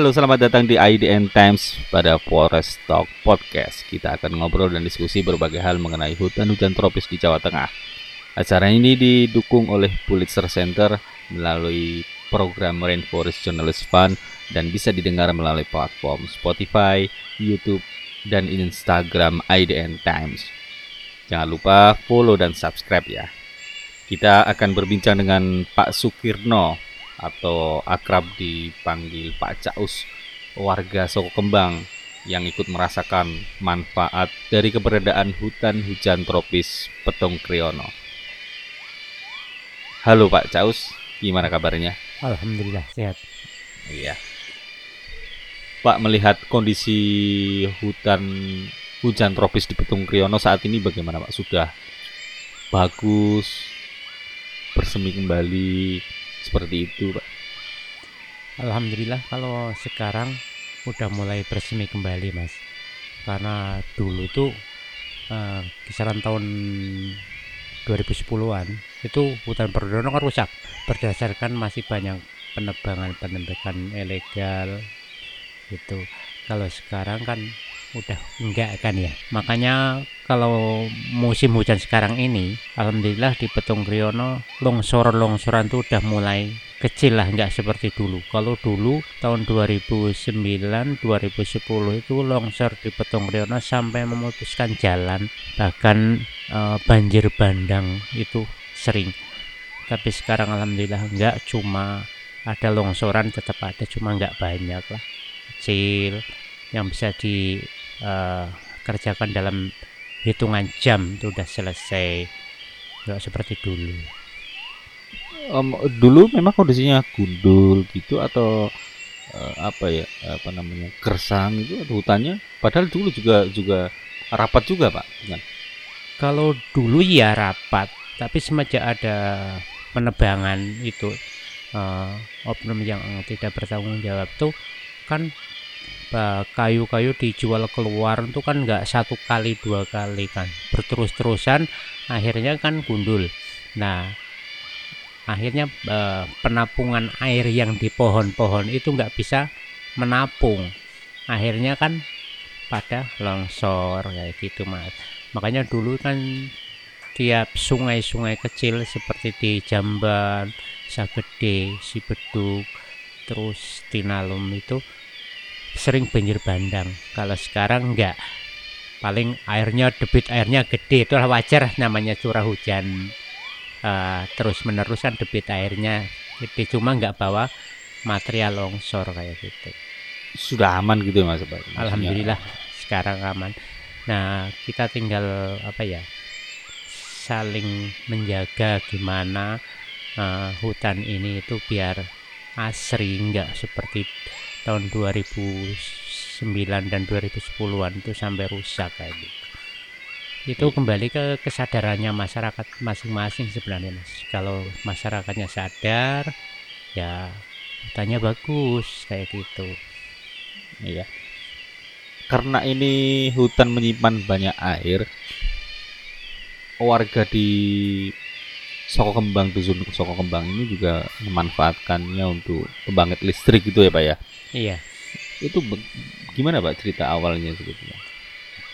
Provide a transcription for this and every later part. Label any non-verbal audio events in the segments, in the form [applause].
Halo, selamat datang di IDN Times pada Forest Talk Podcast. Kita akan ngobrol dan diskusi berbagai hal mengenai hutan hujan tropis di Jawa Tengah. Acara ini didukung oleh Pulitzer Center melalui program Rainforest Journalist Fund dan bisa didengar melalui platform Spotify, YouTube, dan Instagram IDN Times. Jangan lupa follow dan subscribe ya. Kita akan berbincang dengan Pak Sukirno atau akrab dipanggil Pak Caus, warga Soko Kembang yang ikut merasakan manfaat dari keberadaan hutan hujan tropis Petung Kriono. Halo Pak Caus, gimana kabarnya? Alhamdulillah sehat. Iya. Pak melihat kondisi hutan hujan tropis di Petung Kriono saat ini bagaimana Pak? Sudah bagus, bersemi kembali, seperti itu Pak. Alhamdulillah kalau sekarang udah mulai bersemi kembali Mas. Karena dulu tuh uh, kisaran tahun 2010-an itu hutan Perdono kan rusak. Berdasarkan masih banyak penebangan-penebangan ilegal itu kalau sekarang kan udah enggak kan ya? Makanya kalau musim hujan sekarang ini alhamdulillah di Petung Kriono longsor-longsoran tuh udah mulai kecil lah nggak seperti dulu. Kalau dulu tahun 2009 2010 itu longsor di Petung Kriono sampai memutuskan jalan. Bahkan e, banjir bandang itu sering. Tapi sekarang alhamdulillah nggak cuma ada longsoran tetap ada cuma nggak banyak lah. Kecil yang bisa di uh, kerjakan dalam hitungan jam itu udah selesai nggak seperti dulu um, dulu memang kondisinya gundul gitu atau uh, apa ya apa namanya kersang itu atau hutannya padahal dulu juga juga rapat juga pak kan? kalau dulu ya rapat tapi semenjak ada penebangan itu uh, oknum yang tidak bertanggung jawab tuh kan kayu-kayu dijual keluar itu kan nggak satu kali dua kali kan. Berterus-terusan akhirnya kan gundul. Nah akhirnya eh, air yang di pohon-pohon itu nggak bisa menapung. Akhirnya kan pada longsor kayak gitu mas. Makanya dulu kan tiap sungai-sungai kecil seperti di Jamban, Sagede, Sibeduk, terus Tinalum itu sering banjir bandang. Kalau sekarang enggak. Paling airnya debit airnya gede. Itu wajar namanya curah hujan. Uh, terus menerus kan debit airnya gede. Cuma enggak bawa material longsor kayak gitu. Sudah aman gitu mas Pak? Alhamdulillah sekarang aman. Nah kita tinggal apa ya saling menjaga gimana uh, hutan ini itu biar asri enggak seperti tahun 2009 dan 2010-an itu sampai rusak kayak gitu. Itu iya. kembali ke kesadarannya masyarakat masing-masing sebenarnya mas. Kalau masyarakatnya sadar ya hutannya bagus kayak gitu. Iya. Karena ini hutan menyimpan banyak air warga di Soko Kembang dusun Soko Kembang ini juga memanfaatkannya untuk pembangkit listrik gitu ya Pak ya Iya. Itu gimana Pak cerita awalnya sebetulnya?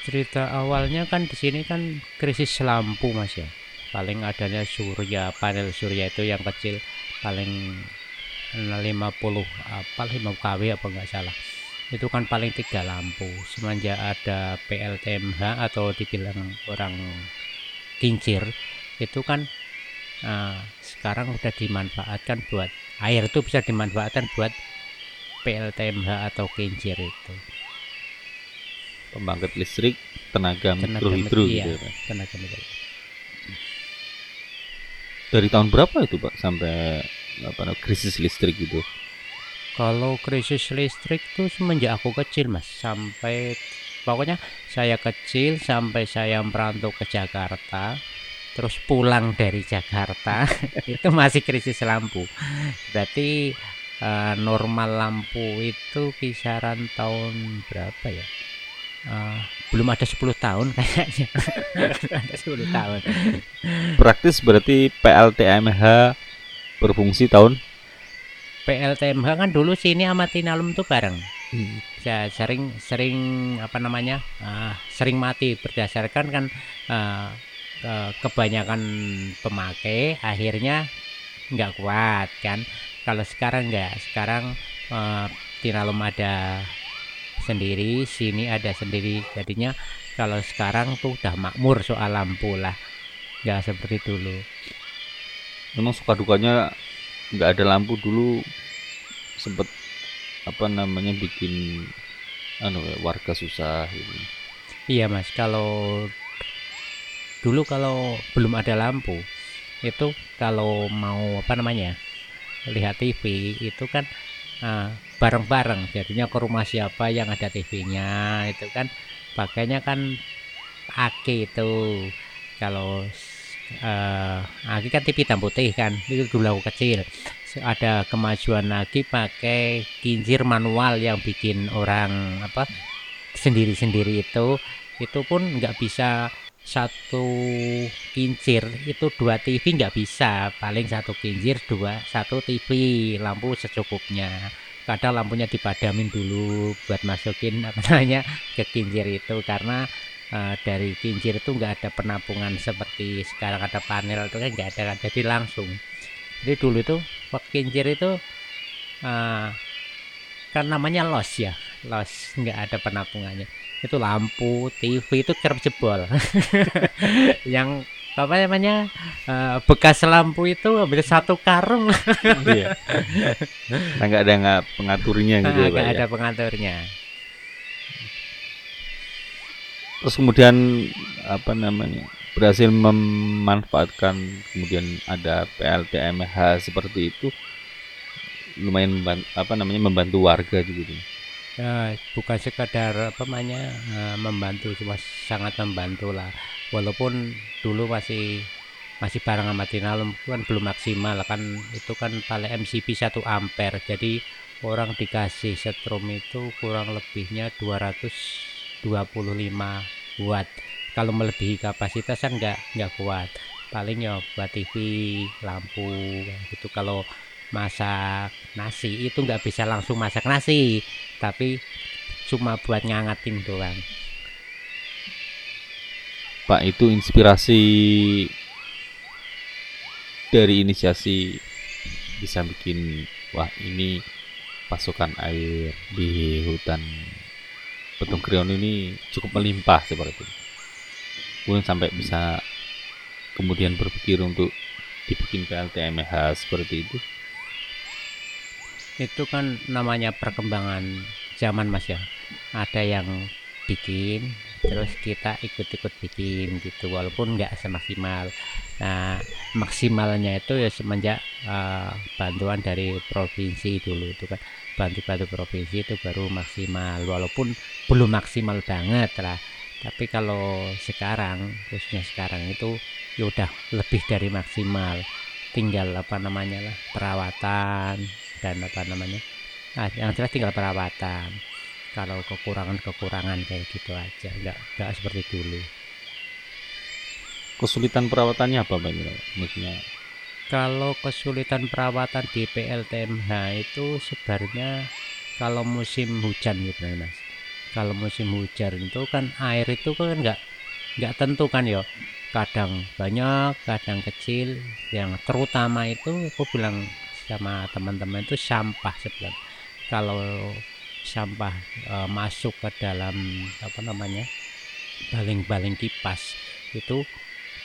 Cerita awalnya kan di sini kan krisis lampu Mas ya. Paling adanya surya, panel surya itu yang kecil paling 50 apa 5 kW apa enggak salah. Itu kan paling tiga lampu. Semenjak ada PLTMH atau dibilang orang kincir itu kan uh, sekarang udah dimanfaatkan buat air itu bisa dimanfaatkan buat PLTMH atau kincir itu. Pembangkit listrik tenaga, tenaga mikrohidro iya, gitu ya tenaga mikro. Dari tahun berapa itu pak sampai apa krisis listrik gitu kalau krisis listrik tuh semenjak aku kecil mas. Sampai pokoknya saya kecil sampai saya merantau ke Jakarta terus pulang dari Jakarta. [laughs] Itu masih krisis lampu. Berarti uh, normal lampu itu kisaran tahun berapa ya? Uh, belum ada 10 tahun kayaknya. Ada 10 tahun. Praktis berarti PLTMH berfungsi tahun? PLTMH kan dulu sini sama Tinalum tuh bareng. Saya sering sering apa namanya uh, sering mati. Berdasarkan kan uh, kebanyakan pemakai akhirnya nggak kuat kan? Kalau sekarang nggak sekarang uh, Tinalum ada sendiri sini ada sendiri. Jadinya kalau sekarang tuh udah makmur soal lampu lah nggak seperti dulu. Memang suka dukanya nggak ada lampu dulu sempet apa namanya bikin anu ya, warga susah gitu. Iya mas, kalau dulu kalau belum ada lampu itu kalau mau apa namanya lihat TV itu kan bareng bareng-bareng. Jadinya ke rumah siapa yang ada TV-nya itu kan pakainya kan aki itu. Kalau uh, aki kan TV hitam putih kan itu dulu kecil. Ada kemajuan lagi pakai kincir manual yang bikin orang apa sendiri-sendiri itu itu pun nggak bisa satu kincir itu dua TV nggak bisa. Paling satu kincir dua satu TV lampu secukupnya. Kadang lampunya dipadamin dulu buat masukin [laughs] apa namanya ke kincir itu. Karena uh, dari kincir itu nggak ada penampungan seperti sekarang ada panel itu kan nggak ada jadi langsung. Jadi dulu itu pot kincir itu uh, kan namanya los ya. Los nggak ada penampungannya itu lampu TV itu kerap jebol [laughs] yang apa namanya uh, bekas lampu itu hampir satu karung iya. [laughs] nah nggak ada nggak pengaturnya gitu nah, ya nggak ada ya? pengaturnya terus kemudian apa namanya berhasil memanfaatkan kemudian ada PLTMH seperti itu lumayan apa namanya membantu warga juga ya bukan sekadar apa namanya uh, membantu cuma sangat membantu lah. Walaupun dulu masih masih barang sama Tinalum kan belum maksimal kan itu kan paling MCP 1 ampere. Jadi orang dikasih setrum itu kurang lebihnya 225 watt. Kalau melebihi kapasitas kan nggak nggak kuat. Paling ya buat TV lampu gitu. Kalau masak nasi. Itu nggak bisa langsung masak nasi tapi cuma buat ngangatin doang. Pak itu inspirasi dari inisiasi bisa bikin wah ini pasukan air di hutan Petung Krion ini cukup melimpah seperti itu. Pun sampai bisa kemudian berpikir untuk dibikin PLTMH seperti itu itu kan namanya perkembangan zaman mas ya. Ada yang bikin terus kita ikut-ikut bikin gitu walaupun nggak semaksimal. Nah maksimalnya itu ya semenjak uh, bantuan dari provinsi dulu itu kan. Bantu-bantu provinsi itu baru maksimal walaupun belum maksimal banget lah. Tapi kalau sekarang khususnya sekarang itu ya udah lebih dari maksimal. Tinggal apa namanya lah perawatan dan apa namanya nah, yang jelas tinggal perawatan. Kalau kekurangan-kekurangan kayak gitu aja nggak nggak seperti dulu. Kesulitan perawatannya apa Pak maksudnya? Kalau kesulitan perawatan di PLTMH itu sebenarnya kalau musim hujan gitu mas. Kalau musim hujan itu kan air itu kan nggak nggak tentu kan ya kadang banyak kadang kecil. Yang terutama itu aku bilang sama teman-teman itu sampah sebenarnya kalau sampah e, masuk ke dalam apa namanya baling-baling kipas itu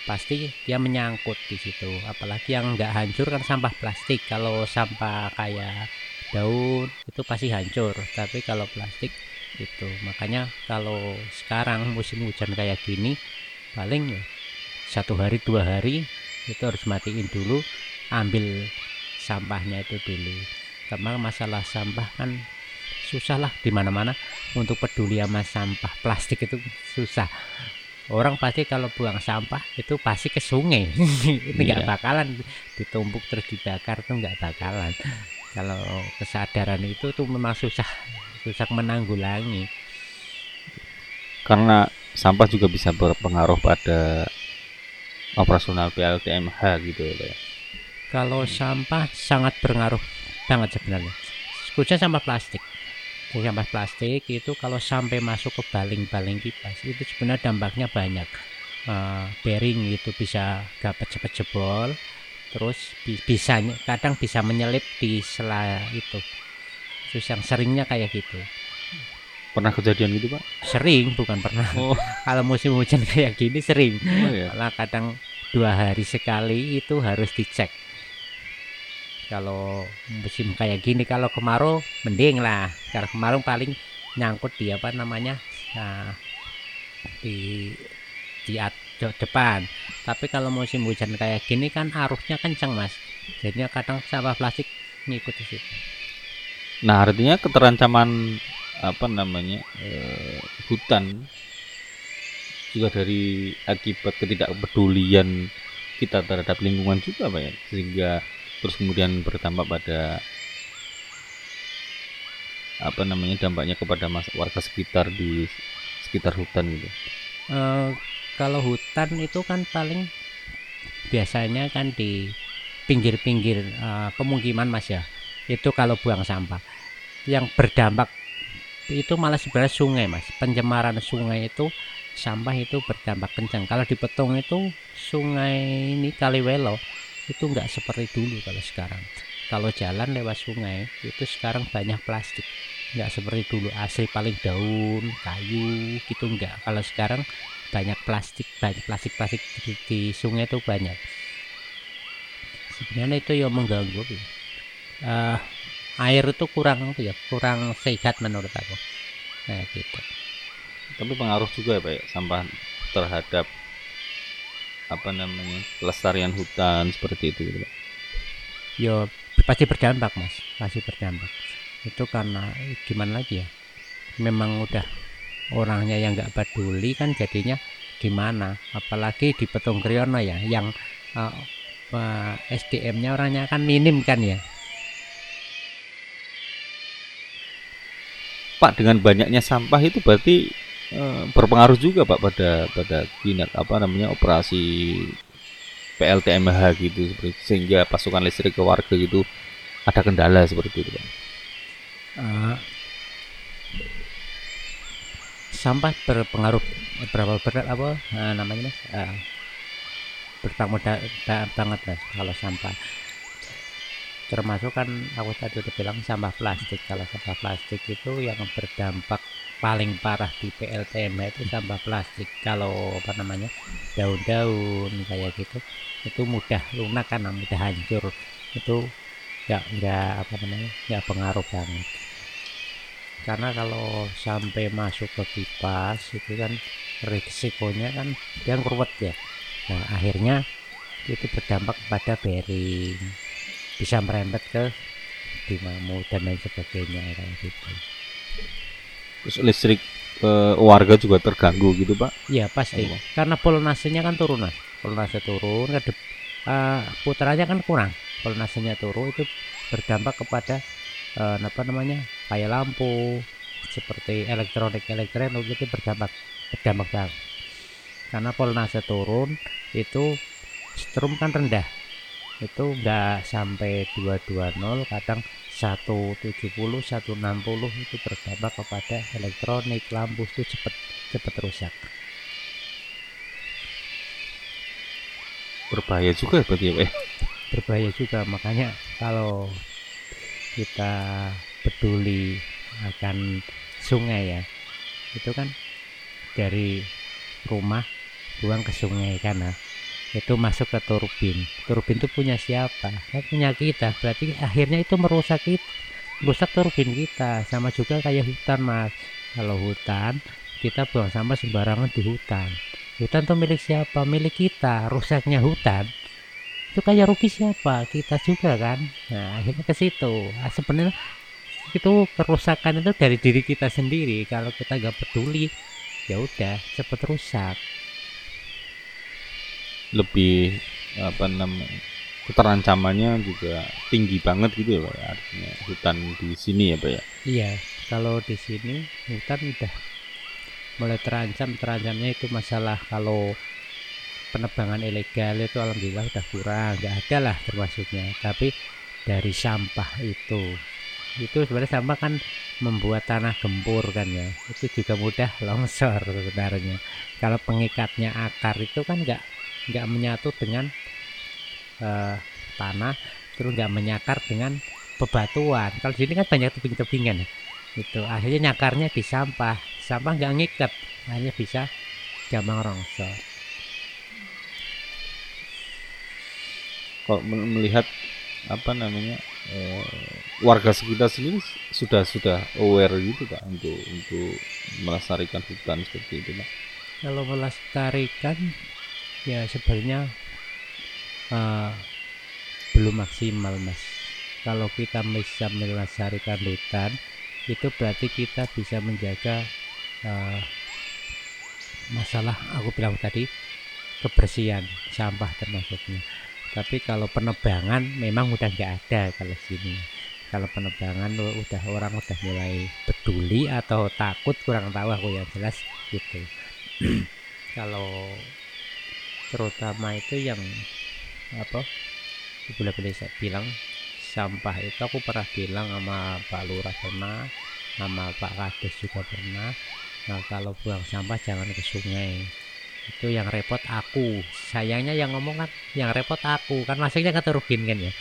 pasti dia menyangkut di situ. Apalagi yang nggak hancur kan sampah plastik. Kalau sampah kayak daun itu pasti hancur. Tapi kalau plastik gitu makanya kalau sekarang musim hujan kayak gini paling satu hari dua hari itu harus matiin dulu ambil sampahnya itu dulu. Karena masalah sampah kan susah lah di mana-mana untuk peduli sama sampah plastik itu susah. Orang pasti kalau buang sampah itu pasti ke sungai. [laughs] Itu nggak yeah. bakalan. Ditumpuk terus dibakar tuh nggak bakalan. Kalau kesadaran itu tuh memang susah. Susah menanggulangi. Karena sampah juga bisa berpengaruh pada operasional PLTMH gitu ya kalau sampah sangat berpengaruh banget sebenarnya. Khususnya sampah plastik. Jadi sampah plastik itu kalau sampai masuk ke baling-baling kipas itu sebenarnya dampaknya banyak. Eh, bearing itu bisa dapat cepat jebol terus bi- bisa kadang bisa menyelip di sela itu. Terus yang seringnya kayak gitu. Pernah kejadian gitu, Pak? sering bukan pernah. Oh, [laughs] kalau musim hujan kayak gini sering. Oh ya. malah kadang dua hari sekali itu harus dicek kalau musim kayak gini kalau kemarau mending lah. Kalau kemarau paling nyangkut di apa namanya nah, di di depan. Tapi kalau musim hujan kayak gini kan arusnya kencang mas. Jadinya kadang sampah plastik ngikut di situ. Nah, artinya keterancaman apa namanya eh, hutan juga dari akibat ketidakpedulian kita terhadap lingkungan juga, Pak ya. Sehingga terus kemudian berdampak pada apa namanya dampaknya kepada mas warga sekitar di sekitar hutan gitu. Eh, kalau hutan itu kan paling biasanya kan di pinggir-pinggir eh, pemukiman mas ya. Itu kalau buang sampah. Yang berdampak itu malah sebenarnya sungai mas. Pencemaran sungai itu sampah itu berdampak kencang. Kalau di Petung itu sungai ini Kaliwelo itu nggak seperti dulu kalau sekarang. Kalau jalan lewat sungai itu sekarang banyak plastik. Nggak seperti dulu. Asli paling daun kayu gitu enggak kalau sekarang banyak plastik banyak plastik plastik di, di sungai itu banyak. Sebenarnya itu yang mengganggu Eh, air itu kurang ya kurang sehat menurut aku. Nah gitu. Tapi pengaruh juga ya, Pak ya, sampah terhadap apa namanya kelestarian hutan seperti itu gitu, Pak. yo pasti berdampak mas. Pasti berdampak. Itu karena gimana lagi ya memang udah orangnya yang nggak peduli kan jadinya gimana. Apalagi di Petung Kriyono ya yang eh, eh, SDM-nya orangnya kan minim kan ya. Pak dengan banyaknya sampah itu berarti berpengaruh juga Pak pada pada kinerja apa namanya operasi PLTMH gitu sehingga pasokan listrik ke warga gitu ada kendala seperti itu Pak. Eh, sampah berpengaruh berapa berat apa eh, namanya mas? Eh, bertanggung banget mas kalau sampah termasuk kan aku tadi udah bilang sampah plastik. Kalau sampah plastik itu yang berdampak paling parah di PLTM itu sampah plastik. Kalau apa namanya daun-daun kayak gitu itu mudah lunak karena mudah hancur. Itu nggak nggak apa namanya nggak pengaruh banget. Karena kalau sampai masuk ke kipas itu kan risikonya kan dia ruwet ya. Nah akhirnya itu berdampak pada bearing bisa merembet ke dinamo dan lain sebagainya kayak gitu. Terus listrik eh, warga juga terganggu gitu Pak. ya pasti. Allah. karena polonasenya kan turun mas. Polonase turun ke dep- eh, putarannya kan kurang. Polonasenya turun itu berdampak kepada eh, apa namanya kayak lampu seperti elektronik elektronik itu berdampak berdampak banget. Karena polonase turun itu strum kan rendah itu enggak sampai 220 kadang 170 160 itu berdampak kepada elektronik lampu itu cepet cepet rusak Berbahaya juga ya berarti ya ya? berbahaya juga makanya kalau kita peduli akan sungai ya itu kan dari rumah buang ke sungai kan nah. Itu masuk ke turbin turbin itu punya siapa? Kan punya kita. Berarti akhirnya itu merusak kita merusak turbin kita. Sama juga kayak hutan mas. Kalau hutan kita buang sampah sembarangan di hutan. Hutan itu milik siapa? Milik kita. Rusaknya hutan. Itu kayak rugi siapa? Kita juga kan? Nah akhirnya ke situ. Ah, sebenarnya itu kerusakan itu dari diri kita sendiri. Kalau kita nggak peduli ya udah cepet rusak Lebih apa namanya keterancamannya juga tinggi banget gitu ya Pak. ya, Artinya hutan di sini ya Pak ya. iya kalau di sini hutan udah mulai terancam terancamnya itu masalah kalau penebangan ilegal itu alhamdulillah udah kurang nggak ada lah termasuknya tapi dari sampah itu itu sebenarnya sampah kan membuat tanah gempur kan ya itu juga mudah longsor sebenarnya kalau pengikatnya akar itu kan nggak nggak menyatu dengan uh, tanah terus nggak menyakar dengan bebatuan. Kalau di sini kan banyak tebing-tebingan ya. Itu akhirnya nyakarnya di sampah. Sampah nggak ngikat hanya bisa gampang longsor kalau melihat apa namanya uh, warga sekitar sendiri sudah sudah aware gitu pak untuk untuk melestarikan hutan seperti itu pak? Kalau melestarikan ya sebenarnya uh, belum maksimal mas. Kalau kita bisa melestarikan hutan itu berarti kita bisa menjaga uh, masalah aku bilang tadi kebersihan sampah termasuknya. Tapi kalau penebangan memang udah nggak ada kalau sini. Kalau penebangan udah orang udah mulai peduli atau takut kurang tahu aku yang jelas gitu. [clears throat] Kalau terutama itu yang apa boleh boleh saya bilang sampah itu aku pernah bilang sama Pak Lurah pernah sama Pak Kades juga pernah nah kalau buang sampah jangan ke sungai. Itu yang repot aku. Sayangnya yang ngomong kan yang repot aku. Kan maksudnya kata Rugin kan ya.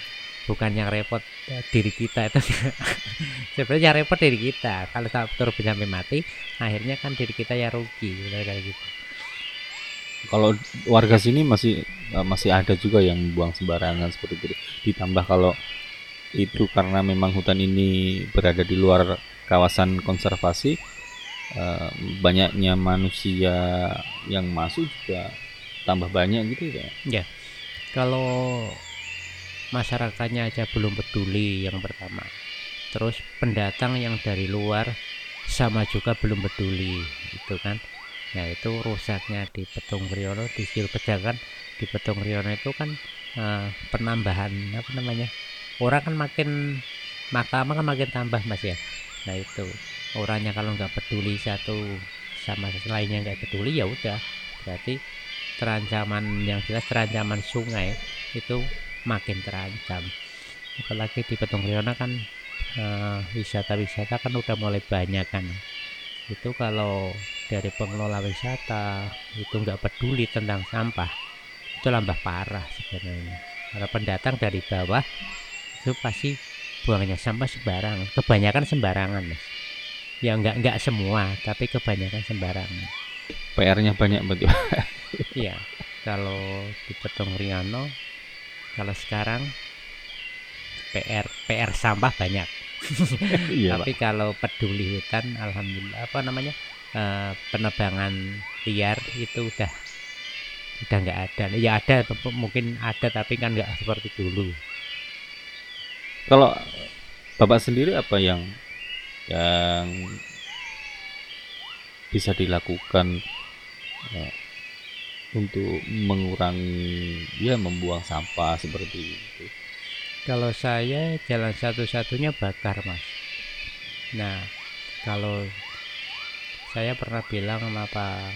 Bukan yang repot ya, diri kita itu. [laughs] Sebenarnya repot diri kita. Kalau terus sampai mati akhirnya kan diri kita ya rugi. Kayak gitu kalau warga sini masih eh, masih ada juga yang buang sembarangan seperti itu. Ditambah kalau itu karena memang hutan ini berada di luar kawasan konservasi uh, banyaknya manusia yang masuk juga tambah banyak gitu ya ya. Kalau masyarakatnya aja belum peduli yang pertama. Terus pendatang yang dari luar sama juga belum peduli itu kan ya itu rusaknya di Petung Riono di Sil Pejagan di Petung Riono itu kan uh, penambahan apa namanya orang kan makin makam kan makin tambah mas ya. Nah itu orangnya kalau nggak peduli satu sama lainnya nggak peduli ya udah. Berarti terancaman yang jelas terancaman sungai itu makin terancam. Apalagi di Petung Riona kan eh, wisata-wisata kan udah mulai banyak kan itu kalau dari pengelola wisata itu nggak peduli tentang sampah itu lambah parah sebenarnya. Kalau pendatang dari bawah itu pasti buangnya sampah sembarangan kebanyakan sembarangan mas. Ya nggak nggak semua tapi kebanyakan sembarangan. PR-nya banyak betul [laughs] iya. Kalau di Petong Riano kalau sekarang PR PR sampah banyak iya, tapi Pak. kalau peduli hutan alhamdulillah apa namanya uh, penebangan liar itu udah udah nggak ada. Ya ada mungkin ada tapi kan nggak seperti dulu. Kalau bapak sendiri apa yang yang bisa dilakukan uh, untuk mengurangi ya membuang sampah seperti itu kalau saya jalan satu-satunya bakar mas. Nah kalau saya pernah bilang sama Pak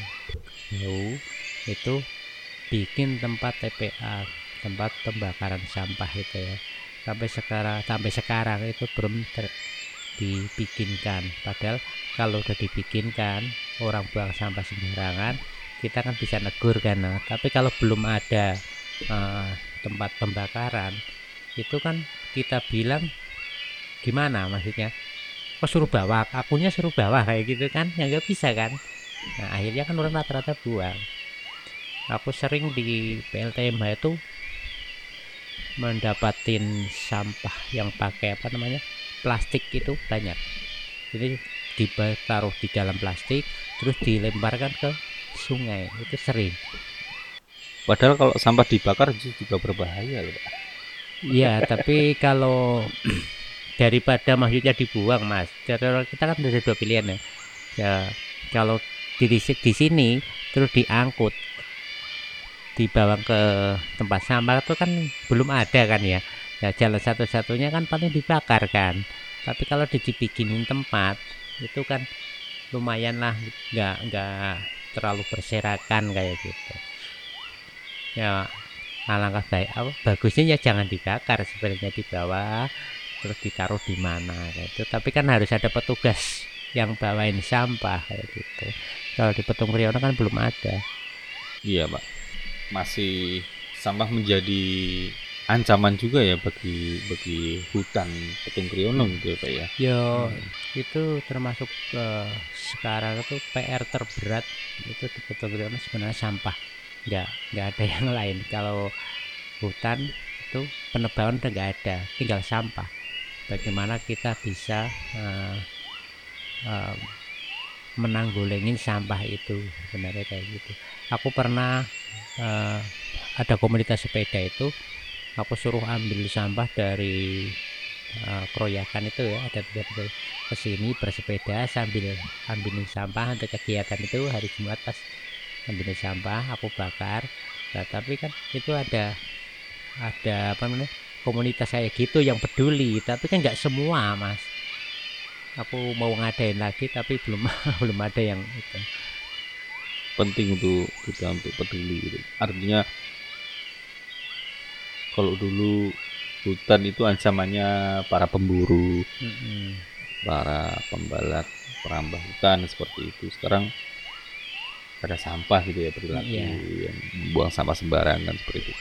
Bau itu bikin tempat TPA tempat pembakaran sampah itu ya. Sampai sekarang sampai sekarang itu belum ter, dibikinkan. Padahal kalau udah dibikinkan orang buang sampah sembarangan kita kan bisa negur kan tapi kalau belum ada uh, tempat pembakaran itu kan kita bilang gimana maksudnya? Kok suruh bawa akunya suruh bawa kayak gitu kan. Ya nggak bisa kan. Nah akhirnya kan orang rata-rata buang. Aku sering di PLTMH itu mendapatin sampah yang pakai apa namanya plastik itu banyak. Jadi ditaruh di dalam plastik terus dilemparkan ke sungai. Itu sering. Padahal kalau sampah dibakar juga berbahaya loh iya tapi kalau daripada maksudnya dibuang mas kita kan ada dua pilihan ya. Ya kalau di, di sini terus diangkut dibawa ke tempat sampah itu kan belum ada kan ya. Ya jalan satu-satunya kan paling dibakar kan. Tapi kalau dibikinin tempat itu kan lumayan lah nggak nggak terlalu berserakan kayak gitu. Ya alangkah baik apa bagusnya ya jangan dibakar sebenarnya di bawah terus ditaruh di mana kayak itu tapi kan harus ada petugas yang bawain sampah kayak gitu kalau di Petung Priyono kan belum ada Iya, Pak. Masih sampah menjadi ancaman juga ya bagi bagi hutan Petung Kriyono gitu ya, Pak ya. yo Hmm. itu termasuk eh, sekarang itu PR terberat itu di Petung Priyono sebenarnya sampah nggak nggak ada yang lain. Kalau hutan itu penebangan udah nggak ada tinggal sampah. Bagaimana kita bisa eh, eh, menanggulengin sampah itu sebenarnya kayak gitu. Aku pernah eh, ada komunitas sepeda itu aku suruh ambil sampah dari eh, keroyakan itu ya ada tiga ke sini bersepeda sambil ambilin sampah untuk kegiatan itu hari Jumat pas ambilin sampah aku bakar nah, tapi kan itu ada ada apa namanya komunitas kayak gitu yang peduli tapi kan nggak semua mas aku mau ngadain lagi tapi belum [laughs] belum ada yang itu Penting untuk kita untuk peduli gitu. Artinya kalau dulu hutan itu ancamannya para pemburu, Mm-mm. para pembalap, perambah hutan seperti itu. Sekarang ada sampah gitu ya perilaku Iya. yang buang sampah sembarangan seperti itu.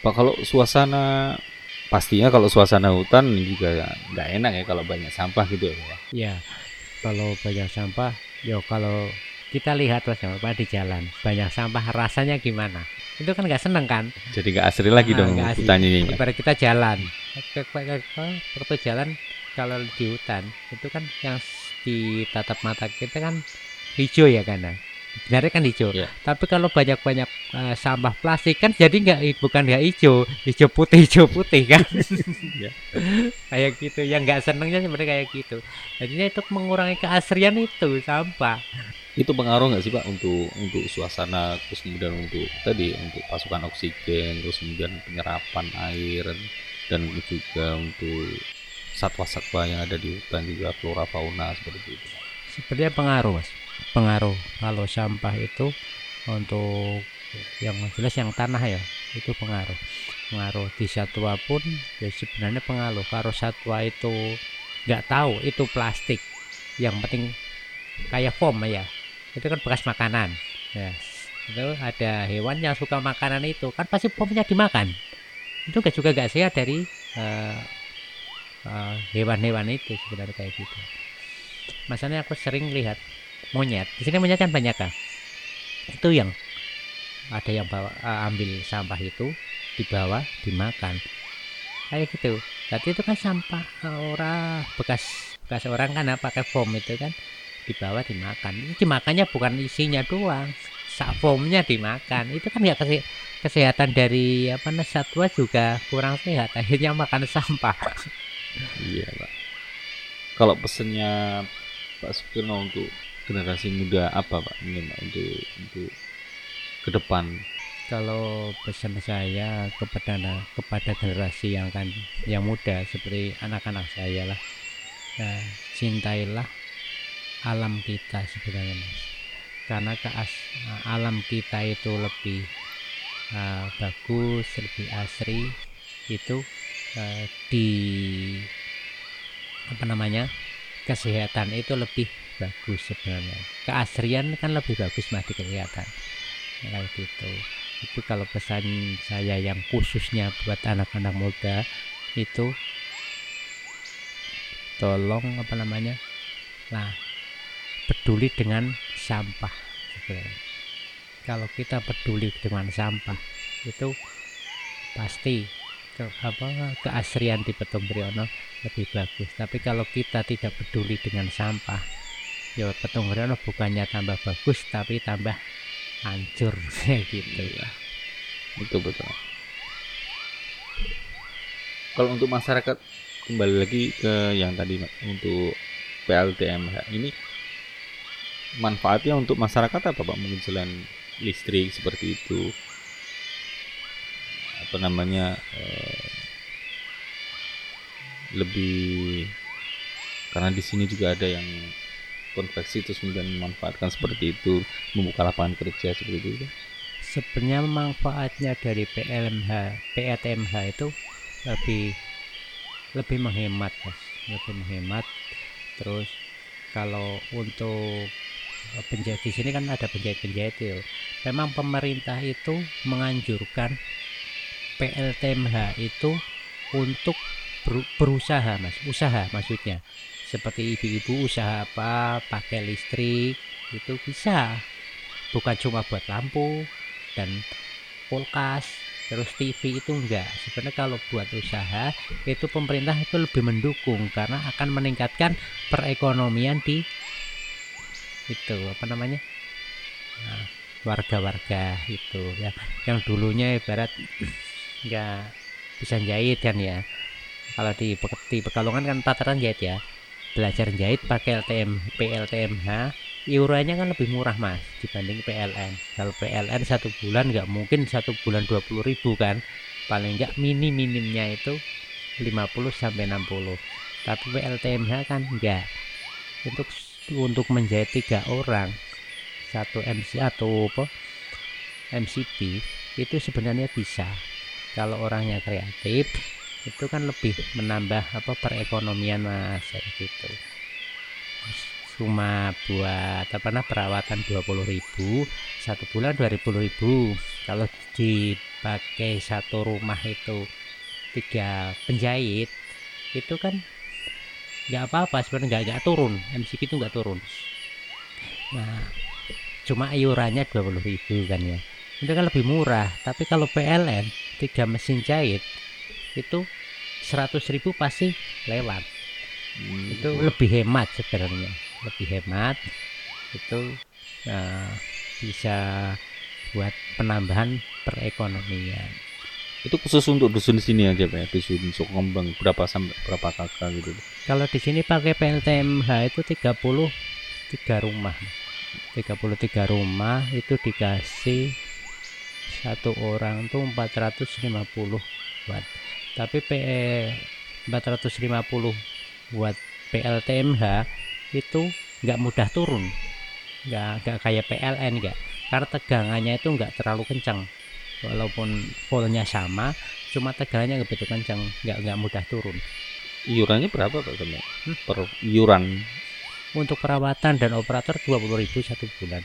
Pak kalau suasana pastinya kalau suasana hutan juga nggak enak ya kalau banyak sampah gitu ya. Ya kalau banyak sampah yo kalau kita lihat mas Pak di jalan banyak sampah rasanya gimana itu kan nggak seneng kan Jadi nggak asri lagi Ah, dong hutannya ini. Ibarat kita jalan waktu jalan kalau di hutan itu kan yang di tatap mata kita kan hijau ya kan nah. Sebenarnya kan hijau. Iya. tapi kalau banyak-banyak eh, sampah plastik kan jadi nggak bukan nggak hijau hijau putih hijau putih kan? Iya. [laughs] kayak gitu yang nggak senengnya sebenarnya kayak gitu. Jadinya itu mengurangi keasrian itu sampah. Itu pengaruh nggak sih pak untuk untuk suasana terus kemudian untuk tadi untuk pasukan oksigen terus kemudian penyerapan air dan juga untuk satwa-satwa yang ada di hutan juga flora fauna seperti itu? Sebenarnya pengaruh mas pengaruh kalau sampah itu untuk yang jelas yang tanah ya itu pengaruh. Pengaruh di satwa pun ya sebenarnya pengaruh. Kalau satwa itu nggak tahu itu plastik yang penting kayak foam ya itu kan bekas makanan. Ya itu ada hewan yang suka makanan itu kan pasti foamnya dimakan. Itu juga nggak sehat dari eh, eh, hewan-hewan itu sebenarnya kayak gitu. Masalahnya aku sering lihat monyet. Di sini monyet kan banyak kan itu yang ada yang bawa eh, ambil sampah itu dibawa dimakan. Kayak gitu. Berarti itu kan sampah orang bekas bekas orang kan pakai foam itu kan dibawa dimakan. Ini dimakannya bukan isinya doang sak foamnya dimakan. Itu kan ya kese- kesehatan dari apa namanya satwa juga kurang sehat akhirnya makan sampah. Iya pak. Kalau pesennya Pak Sukirno untuk generasi muda apa pak Pak, untuk untuk ke depan? Kalau pesan saya kepada kepada generasi yang kan yang muda seperti anak-anak saya lah. Ya, cintailah alam kita sebenarnya mas. Karena keas alam kita itu lebih uh, bagus lebih asri itu uh, di apa namanya kesehatan itu lebih bagus sebenarnya. Keasrian kan lebih bagus mas di kesehatan kayak gitu. Itu kalau pesan saya yang khususnya buat anak-anak muda itu tolong apa namanya nah peduli dengan sampah sebenarnya. kalau kita peduli dengan sampah itu pasti ke, apa keasrian di Petung Briono lebih bagus. Tapi kalau kita tidak peduli dengan sampah ya Petung Briono bukannya tambah bagus tapi tambah hancur [laughs] gitu. Iya. betul betul. Kalau untuk masyarakat kembali lagi ke yang tadi untuk PLTMH ini manfaatnya untuk masyarakat apa pak mungkin selain listrik seperti itu? Apa namanya eh, lebih karena di sini juga ada yang konveksi terus kemudian memanfaatkan seperti itu membuka lapangan kerja seperti itu sebenarnya manfaatnya dari PLMH PATMH itu lebih lebih menghemat mas. Lebih menghemat. Terus kalau untuk penjahit di sini kan ada penjahit-penjahit itu. Memang pemerintah itu menganjurkan PLTMH itu untuk ber- berusaha mas. Usaha maksudnya seperti ibu-ibu usaha apa pakai listrik itu bisa. Bukan cuma buat lampu dan kulkas terus TV itu enggak. Sebenarnya kalau buat usaha itu pemerintah itu lebih mendukung karena akan meningkatkan perekonomian di itu apa namanya? Nah, warga-warga itu ya. Yang dulunya ibarat nggak bisa jahit kan ya. Kalau di, di Pekalongan kan tataran jahit ya belajar jahit pakai LTM PLTMH iurannya kan lebih murah mas dibanding PLN kalau PLN satu bulan nggak mungkin satu bulan 20.000 kan? Paling nggak mini minimnya itu 50 sampai 60 tapi PLTMH kan? Enggak untuk untuk menjahit tiga orang satu MC atau apa MCP itu sebenarnya bisa. Kalau orangnya kreatif itu kan lebih menambah apa perekonomian mas kayak gitu. Cuma buat apa nah perawatan 20.000 satu bulan 20.000 kalau dipakai satu rumah itu tiga penjahit itu kan nggak apa-apa sebenarnya nggak nggak turun MCP itu nggak turun. Nah cuma iurannya 20.000 kan ya. Itu kan lebih murah tapi kalau PLN tiga mesin jahit itu 100.000 pasti lewat. Hmm, itu lebih hemat sebenarnya lebih hemat. Itu eh, bisa buat penambahan perekonomian. Itu khusus untuk dusun sini aja pak ya? Dusun Sukembang berapa sampai berapa kakak gitu? Kalau di sini pakai PLTMH itu 33 rumah. 33 rumah itu dikasih satu orang tuh 450 watt tapi PE 450 buat PLTMH itu nggak mudah turun. Nggak nggak kayak PLN nggak. Karena tegangannya itu nggak terlalu kencang. Walaupun voltnya sama cuma tegangannya nggak begitu kencang. Nggak nggak mudah turun. Iurannya berapa pak Sama? Hmm? per iuran? Untuk perawatan dan operator 20.000 satu bulan.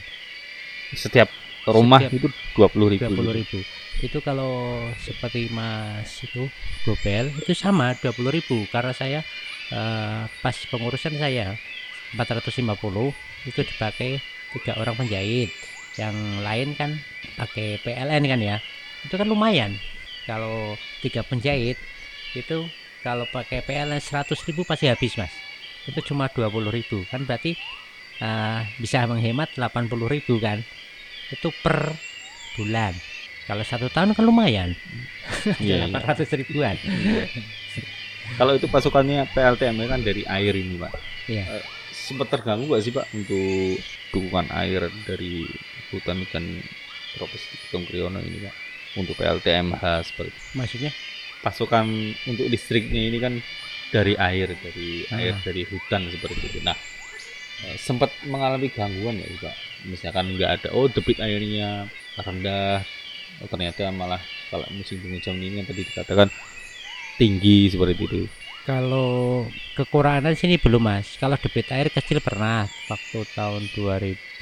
Setiap rumah Setiap- itu dua puluh ribu. 20.000 itu kalau seperti mas itu Gobel itu sama 20.000 karena saya eh, pas pengurusan saya 450 itu dipakai tiga orang penjahit. Yang lain kan pakai PLN kan ya. Itu kan lumayan. Kalau tiga penjahit itu kalau pakai PLN 100.000 pasti habis mas. Itu cuma 20.000 kan berarti eh, bisa menghemat 80.000 kan. Itu per bulan kalau satu tahun kan lumayan. [laughs] Iya, iya. 800 ribuan. Kalau itu pasukannya PLTM kan dari air ini pak. Iya. Eh, sempat terganggu nggak sih pak untuk dukungan air dari hutan-hutan tropis Gunung Kriono ini pak? Untuk PLTMH seperti maksudnya? Pasukan untuk listriknya ini kan dari air dari Ah. air dari hutan seperti itu. Nah eh, sempat mengalami gangguan ya pak? Misalkan nggak ada oh debit airnya rendah oh, ternyata malah kalau musim penghujan ini yang tadi dikatakan tinggi seperti itu. Kalau kekurangan sini belum mas. Kalau debit air kecil pernah waktu tahun 2019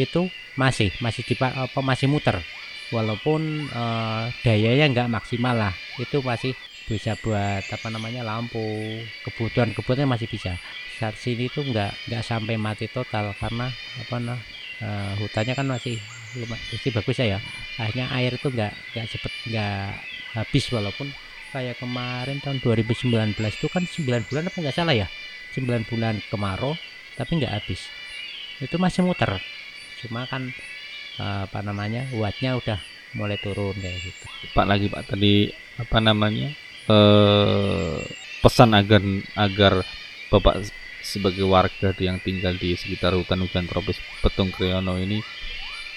itu masih masih di apa masih muter. Walaupun eh, dayanya nggak maksimal lah. Itu masih bisa buat apa namanya lampu. Kebutuhan kebutuhan masih bisa. Saat sini tuh nggak nggak sampai mati total karena apa nah eh, hutannya kan masih lumayan masih bagus ya, ya. Akhirnya air itu nggak nggak cepet nggak habis walaupun kayak kemarin tahun 2019 itu kan 9 bulan apa nggak salah ya? 9 bulan kemarau tapi nggak habis. Itu masih muter. Cuma kan eh, apa namanya wattnya udah mulai turun kayak gitu. Pak lagi Pak tadi apa namanya eh pesan agar agar Bapak sebagai warga yang tinggal di sekitar hutan hujan tropis Petung Kriono ini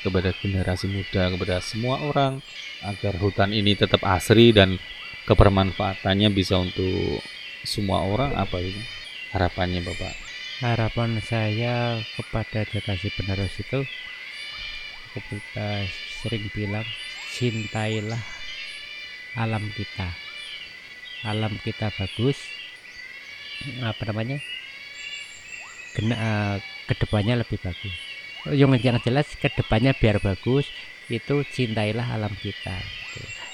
kepada generasi muda kepada semua orang agar hutan ini tetap asri dan kebermanfaatannya bisa untuk semua orang apa itu? Harapannya Bapak? Harapan saya kepada generasi penerus itu uh, sering bilang cintailah alam kita. Alam kita bagus. Apa namanya? Uh, ke depannya lebih bagus yang jelas ke depannya biar bagus itu cintailah alam kita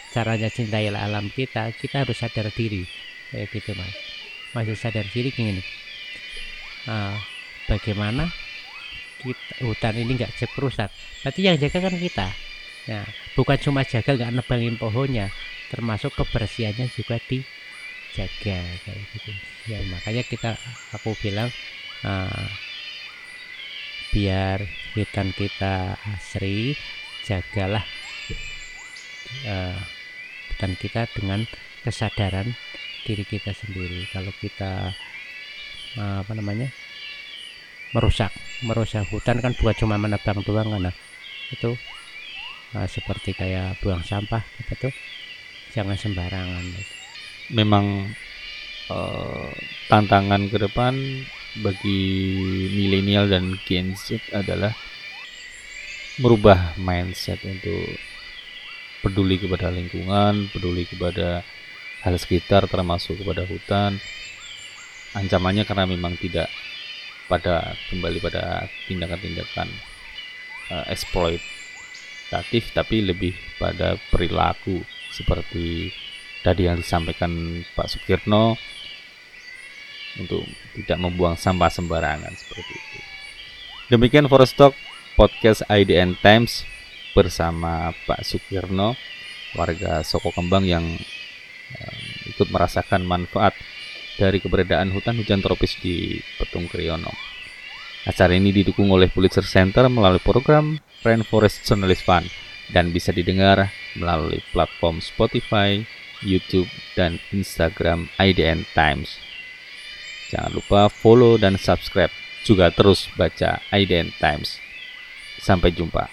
caranya cintailah alam kita kita harus sadar diri. Kayak gitu mas. Masih sadar diri gini uh, bagaimana kita, hutan ini nggak rusak berarti yang jaga kan kita. Ya bukan cuma jaga nggak nebangin pohonnya. Termasuk kebersihannya juga dijaga kayak gitu. Ya makanya kita aku bilang uh, biar hutan kita asri jagalah uh, hutan kita dengan kesadaran diri kita sendiri. Kalau kita uh, apa namanya merusak merusak hutan kan bukan cuma menebang doang kan nah. itu uh, seperti kayak buang sampah apa tuh? Jangan sembarangan. Memang uh, tantangan ke depan bagi milenial dan Gen Z adalah merubah mindset untuk peduli kepada lingkungan, peduli kepada hal sekitar termasuk kepada hutan. Ancamannya karena memang tidak pada kembali pada tindakan-tindakan uh, eksploitatif tapi lebih pada perilaku seperti tadi yang disampaikan Pak Sukirno untuk tidak membuang sampah sembarangan seperti itu. Demikian Forest Talk podcast IDN Times bersama Pak Sukirno, warga Soko Kembang yang um, ikut merasakan manfaat dari keberadaan hutan hujan tropis di Petung Kriyono. Acara ini didukung oleh Pulitzer Center melalui program Rainforest Journalist Fund dan bisa didengar melalui platform Spotify, YouTube, dan Instagram IDN Times. Jangan lupa follow dan subscribe. Juga terus baca IDN Times. Sampai jumpa.